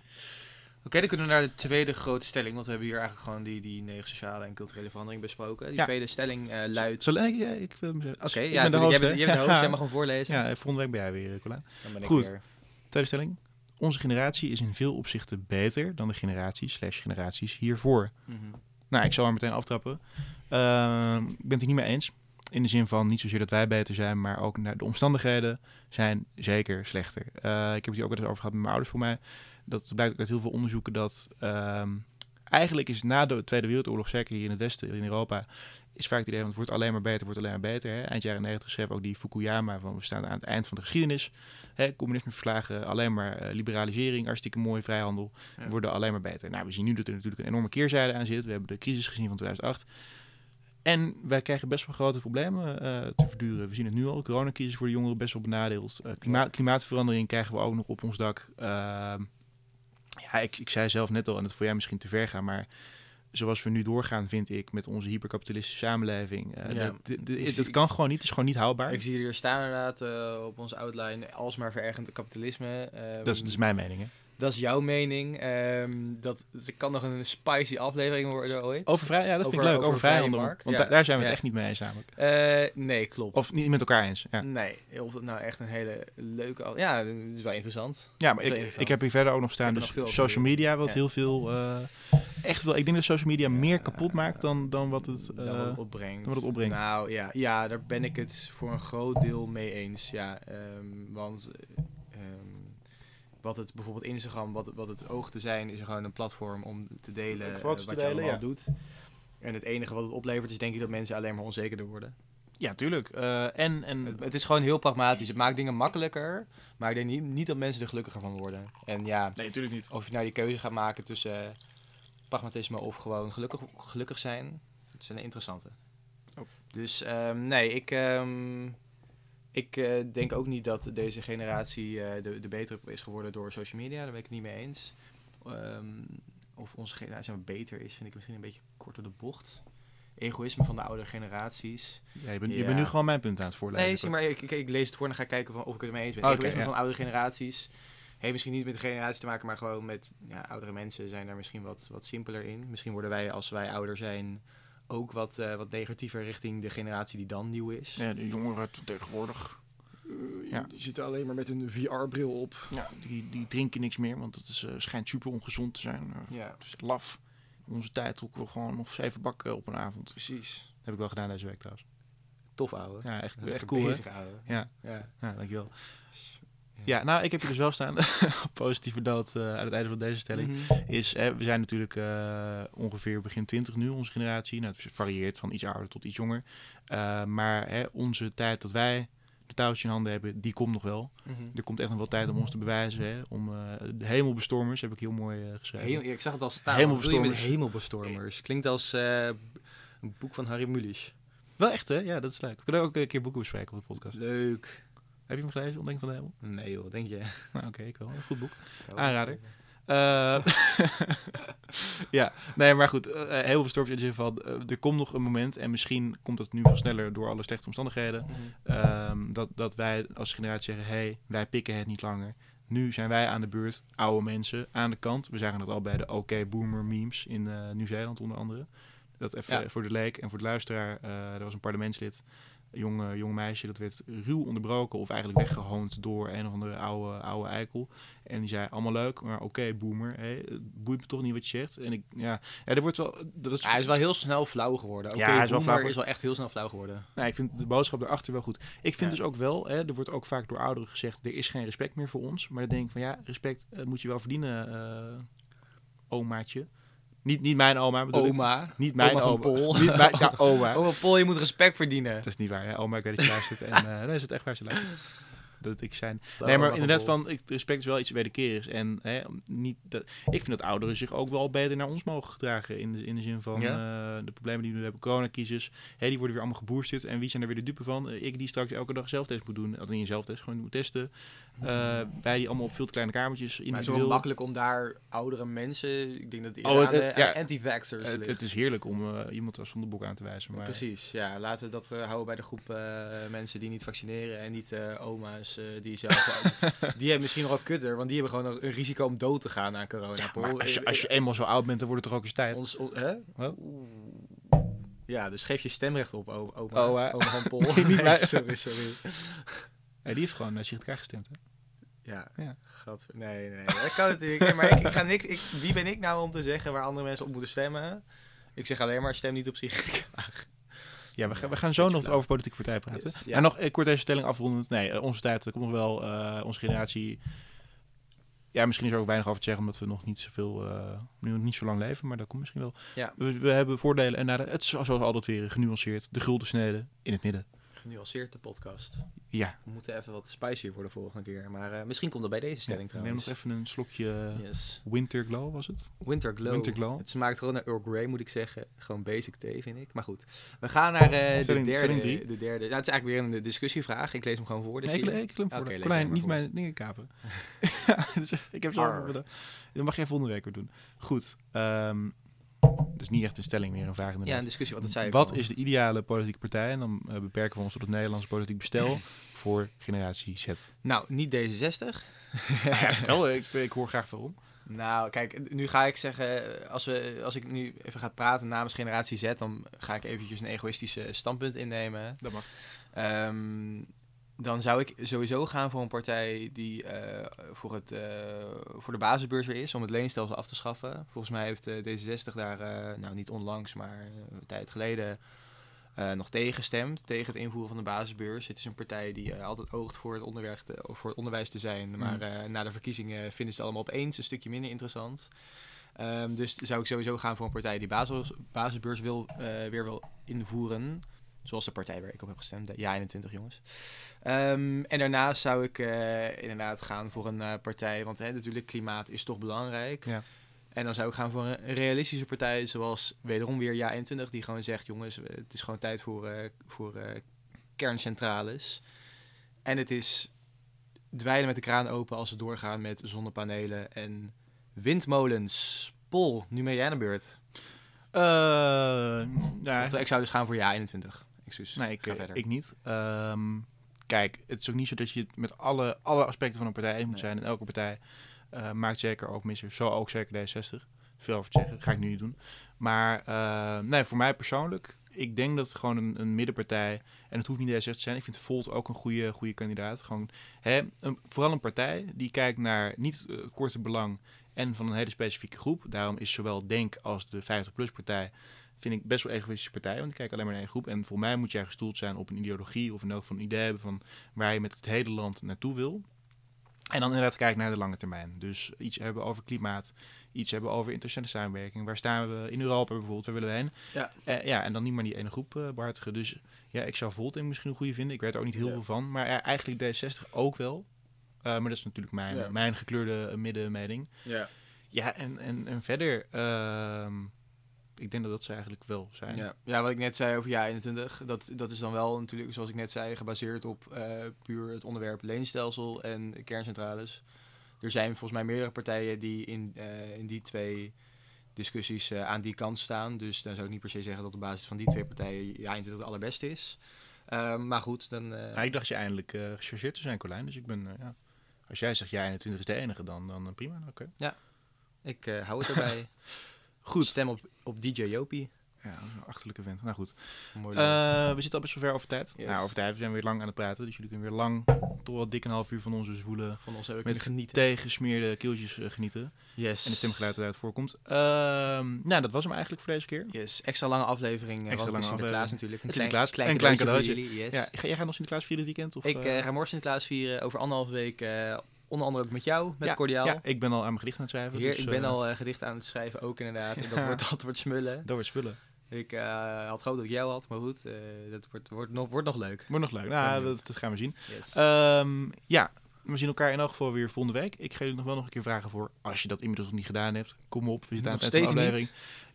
Oké, dan kunnen we naar de tweede grote stelling. Want we hebben hier eigenlijk gewoon die, die negen sociale en culturele verandering besproken. Die Ja. tweede stelling eh, luidt... Zal ik, ja, ik wil. Oké, ja, ben de host, jij bent, jij bent de host, jij mag hem voorlezen. Ja, volgende week ben jij weer, Colin. Dan ben ik Goed. weer. Tweede stelling. Onze generatie is in veel opzichten beter dan de generaties slash generaties hiervoor. Mhm. Nou, ik zal er meteen aftrappen. Ehm, ik ben het er niet mee eens. In de zin van niet zozeer dat wij beter zijn, maar ook naar de omstandigheden zijn zeker slechter. Eh, ik heb het hier ook wel eens over gehad met mijn ouders voor mij. Dat blijkt ook uit heel veel onderzoeken dat ehm, eigenlijk is na de Tweede Wereldoorlog, zeker hier in het Westen, in Europa, is vaak het idee van het wordt alleen maar beter, wordt alleen maar beter. Hè? Eind jaren 90 schreef ook die Fukuyama van we staan aan het eind van de geschiedenis. Hè? Communisme verslagen, alleen maar eh, liberalisering, hartstikke mooi, vrijhandel, Ja. worden alleen maar beter. Nou, we zien nu dat er natuurlijk een enorme keerzijde aan zit. We hebben de crisis gezien van 2008. En wij krijgen best wel grote problemen eh, te verduren. We zien het nu al. De coronacrisis voor de jongeren best wel benadeeld. Eh, klimaat, klimaatverandering krijgen we ook nog op ons dak. Ja, ik, ik zei zelf net al, en dat voor jij misschien te ver gaan, maar zoals we nu doorgaan, vind ik, met onze hyperkapitalistische samenleving. eh, Ja, dat, dat zie- kan gewoon niet. Het is gewoon niet houdbaar. Ik zie hier staan inderdaad eh, op onze outline alsmaar verergend kapitalisme. Ehm, dat, is, dat is mijn mening. Hè? Dat is jouw mening. Ehm, dat, er kan nog een spicy aflevering worden ooit. Over vrij, ja, dat vind Over- ik leuk. over vrijhandel. Want ja. daar- zijn we het echt niet mee eens namelijk. Eh, nee, klopt. Of niet met elkaar eens. Ja. Nee, of nou echt een hele leuke... af- Ja, dat is wel interessant. Ja, maar ik, ik heb hier verder ook nog staan. Dus nog social media, wat heel veel. eh, echt wel. Ik denk dat social media meer kapot maakt dan, dan wat het. dan wat het eh, opbrengt. dan wat het opbrengt. Nou ja, ja, daar ben ik het voor een groot deel mee eens. Ja, ehm, want eh, ehm, wat het bijvoorbeeld Instagram, wat, wat het oog te zijn, is gewoon een platform om te delen eh, foto's wat te je delen, allemaal ja. doet. En het enige wat het oplevert is denk ik dat mensen alleen maar onzekerder worden. ja, tuurlijk. Eh, en, en Het, het is gewoon heel pragmatisch. Het maakt dingen makkelijker, maar ik denk niet, niet dat mensen er gelukkiger van worden. En ja, nee, natuurlijk niet. of je nou die keuze gaat maken tussen eh, pragmatisme of gewoon gelukkig, gelukkig zijn, het is een interessante. Oh. Dus ehm, nee, ik, ehm, ik eh, denk ook niet dat deze generatie eh, de, de betere is geworden door social media. Daar ben ik het niet mee eens. Ehm, of onze generatie maar beter is, vind ik misschien een beetje kort de bocht. Egoïsme van de oudere generaties. Ja, je, bent, je bent nu gewoon mijn punt aan het voorlezen. Nee, zie maar ik, ik, ik lees het voor en dan ga ik kijken of ik het ermee eens ben. Egoïsme ja. van oudere generaties heeft misschien niet met de generatie te maken, maar gewoon met ja, oudere mensen zijn daar misschien wat, wat simpeler in. Misschien worden wij, als wij ouder zijn, ook wat, eh, wat negatiever richting de generatie die dan nieuw is. Ja, de jongeren tegenwoordig. Ja. Die zitten alleen maar met een VR-bril op. Ja, die, die drinken niks meer, want het is, eh, schijnt super ongezond te zijn. Eh, Ja, Het is laf. In onze tijd trokken we gewoon nog zeven bakken op een avond. precies. Dat heb ik wel gedaan deze week trouwens. Tof, ouwe. Ja, echt, echt cool hè? bezig, ouwe. Ja, Ja. ja, dankjewel. Ja, nou, ik heb je dus wel staan. (laughs) Positieve noot uh, aan het einde van deze stelling. Mhm. Is, hè, we zijn natuurlijk eh, ongeveer begin 20 nu, onze generatie. Nou, het varieert van iets ouder tot iets jonger. Uh, maar hè, onze tijd dat wij de touwtje in handen hebben, die komt nog wel. Mhm. Er komt echt nog wel tijd om ons te bewijzen. Hè, om de hemelbestormers, heb ik heel mooi geschreven. Hemel, ik zag het al staan. Hemelbestormers. Hemelbestormers. Klinkt als een boek van Harry Mulisch. Wel echt, hè? Ja, dat is leuk. We kunnen ook een keer boeken bespreken op de podcast. Leuk. Heb je hem gelezen, Ontdekking van de Hemel? Nee joh, denk je? (laughs) Nou, Oké, okay, ik wel. Een goed boek. Aanrader. Uh, (laughs) ja, nee, maar goed. Uh, heel veel storms in de zin van, uh, er komt nog een moment, en misschien komt dat nu wel sneller door alle slechte omstandigheden, mm -hmm. dat, dat wij als generatie zeggen, hé, hey, wij pikken het niet langer. Nu zijn wij aan de beurt, oude mensen, aan de kant. We zagen het al bij de OK okay Boomer memes in Nieuw-Zeeland onder andere. Dat even ja. voor de leek en voor de luisteraar. er was een parlementslid jonge, jong meisje, dat werd ruw onderbroken of eigenlijk weggehoond door een of andere oude, oude eikel. En die zei, allemaal leuk, maar oké, okay, boomer, het boeit me toch niet wat je zegt. En ik, ja, ja er wordt wel... Dat is... Ja, hij is wel heel snel flauw geworden. Oké, okay, ja, hij is wel flauw is wel echt heel snel flauw geworden. Nou, ik vind de boodschap erachter wel goed. Ik vind dus ook wel, hè, er wordt ook vaak door ouderen gezegd, er is geen respect meer voor ons. Maar dan denk ik van, ja, respect uh, moet je wel verdienen, uh, omaatje. Niet, niet mijn oma, bedoel Oma. Ik. Niet mijn oma. oma. Pol. Niet mijn, ja, oma. (laughs) Oma Pol, je moet respect verdienen. Dat is niet waar. Hè? Oma, ik weet dat je luistert. En uh, nee, is het echt waar ze luistert. Dat ik zijn. Nee, maar inderdaad van, ik, respect is wel iets wederkerigs. En hè, niet dat, ik vind dat ouderen zich ook wel beter naar ons mogen gedragen. In de, in de zin van ja. uh, de problemen die we nu hebben, coronakiezers. Hè, die worden weer allemaal geboosterd. En wie zijn er weer de dupe van? Ik die straks elke dag zelftest moet doen. Of niet een zelftest, gewoon moet testen. Uh, wij die allemaal op veel te kleine kamertjes. Maar het is wel makkelijk om daar oudere mensen, ik denk dat die oh, het, het, ja, anti-vaxxers het, het, is heerlijk om iemand als zondebok aan te wijzen. Maar... Precies, ja. Laten we dat houden bij de groep mensen die niet vaccineren en niet oma's die zelf... (laughs) die hebben misschien nog wel kutter, want die hebben gewoon een risico om dood te gaan aan corona. Ja, maar als je, als je eenmaal zo oud bent, dan wordt het toch ook eens tijd. Ons, on, hè? Ja, dus geef je stemrecht op, oma. Oh, uh, oma van Pol. (laughs) niet nee, sorry, sorry. (laughs) Ja, die heeft gewoon uh, zich gestemd, hè? Ja, ja. Nee, nee, dat kan natuurlijk. Nee, maar ik, ik ga niks, ik, wie ben ik nou om te zeggen waar andere mensen op moeten stemmen? Ik zeg alleen maar, stem niet op zich. Ja, we, gaan, we gaan zo nog over politieke partijen praten. Yes, ja. En nog eh, kort deze stelling afrondend. Nee, uh, onze tijd, komt nog wel, uh, onze generatie... Ja, misschien is er ook weinig over te zeggen, omdat we nog niet zoveel, uh, nu niet zo lang leven, maar dat komt misschien wel. Ja. We, we hebben voordelen en nadelen. Het is zoals altijd weer genuanceerd. De gulden snede in het midden. Genuanceerd de podcast. Ja. We moeten even wat spicier worden volgende keer. Maar uh, misschien komt dat bij deze stelling ja, trouwens. Neem nog even een slokje yes. Winter Glow, was het? Winter Glow. Winter Glow. Het smaakt gewoon naar Earl Grey, moet ik zeggen. Gewoon basic thee, vind ik. Maar goed. We gaan naar uh, stelling, de derde. Drie. De derde. Nou, het is eigenlijk weer een discussievraag. Ik lees hem gewoon voor. Nee, ik, ik hem voor. Colijn, niet voor. mijn dingen kapen. (laughs) (laughs) dus, ik heb zo... Dat mag volgende week weer doen. Goed. Um, dus niet echt een stelling meer, een vraag Ja, een discussie, wat dat zei ik Wat is de ideale politieke partij? En dan uh, beperken we ons tot het Nederlandse politiek bestel (laughs) voor generatie Z. Nou, niet D66. (laughs) ja, vertel, ik, ik hoor graag waarom. Nou, kijk, nu ga ik zeggen, als, we, als ik nu even ga praten namens generatie Z, dan ga ik eventjes een egoïstische standpunt innemen. Dat mag. Um, dan zou ik sowieso gaan voor een partij die uh, voor, het, uh, voor de basisbeurs weer is, om het leenstelsel af te schaffen. Volgens mij heeft uh, D66 daar, nou niet onlangs, maar een tijd geleden, nog tegen gestemd. Tegen het invoeren van de basisbeurs. Het is een partij die altijd oogt voor het, onderwijs te, voor het onderwijs te zijn. Maar mm. na de verkiezingen vinden ze het allemaal opeens een stukje minder interessant. Um, dus zou ik sowieso gaan voor een partij die basis, basisbeurs wil, weer wil invoeren. Zoals de partij waar ik op heb gestemd, de Ja 21 jongens. Um, en daarnaast zou ik uh, inderdaad gaan voor een uh, partij, want hè, natuurlijk klimaat is toch belangrijk. Ja. En dan zou ik gaan voor een realistische partij, zoals wederom weer Ja 21, die gewoon zegt, jongens, het is gewoon tijd voor, uh, voor kerncentrales. En het is dweilen met de kraan open als we doorgaan met zonnepanelen en windmolens. Pol, nu ben jij aan de beurt. ja. Ik zou dus gaan voor Ja 21. Excuus. Nee, ik, ik niet. Um, kijk, het is ook niet zo dat je het met alle, alle aspecten van een partij eens moet nee. zijn. En elke partij uh, maakt zeker ook missen. Zo ook zeker D60. Veel over te zeggen, ga ik nu niet doen. Maar uh, nee, voor mij persoonlijk, ik denk dat het gewoon een, een middenpartij, en het hoeft niet D60 te zijn. Ik vind Volt ook een goede, goede kandidaat. Gewoon, hè, een, vooral een partij die kijkt naar niet het korte belang en van een hele specifieke groep. Daarom is zowel Denk als de 50PLUS partij vind ik best wel een egoïstische partij. Want ik kijk alleen maar naar één groep. En voor mij moet jij gestoeld zijn op een ideologie of in elk geval een idee hebben van waar je met het hele land naartoe wil. En dan inderdaad kijken naar de lange termijn. Dus iets hebben over klimaat, iets hebben over internationale samenwerking. Waar staan we in Europa bijvoorbeeld, waar willen we heen? Ja. Eh, ja, en dan niet maar die ene groep eh behartigen. Dus ja, ik zou Volt misschien een goede vinden. Ik weet er ook niet heel Ja. veel van. Maar eh, eigenlijk D60 ook wel. Maar dat is natuurlijk mijn, Ja. mijn gekleurde middenmening. Ja. Ja, en, en, en verder, ehm, ik denk dat dat ze eigenlijk wel zijn. Ja. ja, wat ik net zei over ja 21, dat, dat is dan wel natuurlijk, zoals ik net zei, gebaseerd op eh, puur het onderwerp leenstelsel en kerncentrales. Er zijn volgens mij meerdere partijen die in, eh, in die twee discussies eh, aan die kant staan. Dus dan zou ik niet per se zeggen dat op basis van die twee partijen ja 21 het allerbeste is. Ehm, maar goed, dan... eh, Nou, ik dacht je eindelijk gechargeerd te zijn, Colijn. Dus ik ben, ja. Als jij zegt, jij 21 is de enige, dan, dan prima. Oké. ik eh, hou het erbij. (laughs) Goed. Stem op, op DJ Jopie. Ja, een achterlijke vent. Nou goed. Mooi. Eh, we zitten al best wel ver over tijd. Yes. Nou, over tijd. We zijn weer lang aan het praten. Dus jullie kunnen weer lang, toch wel dik een half uur van onze zwoele, van ons hebben we met genieten. tegengesmeerde keeltjes eh, genieten. Yes. En de stemgeluid dat uit voorkomt. Ehm, nou, dat was hem eigenlijk voor deze keer. Yes, extra lange aflevering. eh, Extra lange Sinterklaas natuurlijk. Een klein, Sinterklaas, klein, een klein cadeautje. Yes. Ja, ga, jij gaat nog Sinterklaas vieren dit weekend? Of, ik ga morgen Sinterklaas vieren over anderhalve week. Onder andere ook met jou, met ja, Cordiaal. Ja, ik ben al aan mijn gedicht aan het schrijven. Heer, dus, ik ben eh, al gedichten aan het schrijven, ook inderdaad. En (laughs) dat, wordt, dat wordt smullen. Dat wordt spullen. Ik eh, had gehoopt dat ik jou had, maar goed. dat wordt, wordt, nog, wordt nog leuk. Wordt nog leuk. Nou, dat, dat gaan we zien. Yes. Ehm, ja, we zien elkaar in elk geval weer volgende week. Ik ga jullie nog wel nog een keer vragen voor, als je dat inmiddels nog niet gedaan hebt, kom op. We zitten aan het de steeds aflevering.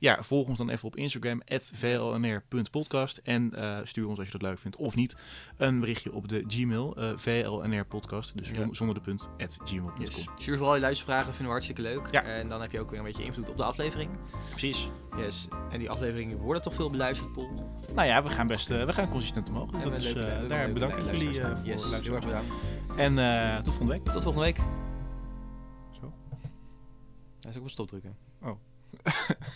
Ja, volg ons dan even op Instagram, vlnr.podcast. En eh, stuur ons, als je dat leuk vindt of niet, een berichtje op de Gmail, eh vlnrpodcast. Dus Ja. zonder de punt, at gmail.com. Yes. Stuur vooral je luistervragen, vinden we hartstikke leuk. Ja. En dan heb je ook weer een beetje invloed op de aflevering. Precies. Yes. En die afleveringen worden toch veel beluisterd, Paul? Nou ja, we gaan best eh, we gaan consistent omhoog. Dus dat is, leuke- daar bedank ik jullie voor Yes, het heel erg bedankt. En tot volgende week. Tot volgende week. Zo. Hij is ook op stop drukken. (laughs)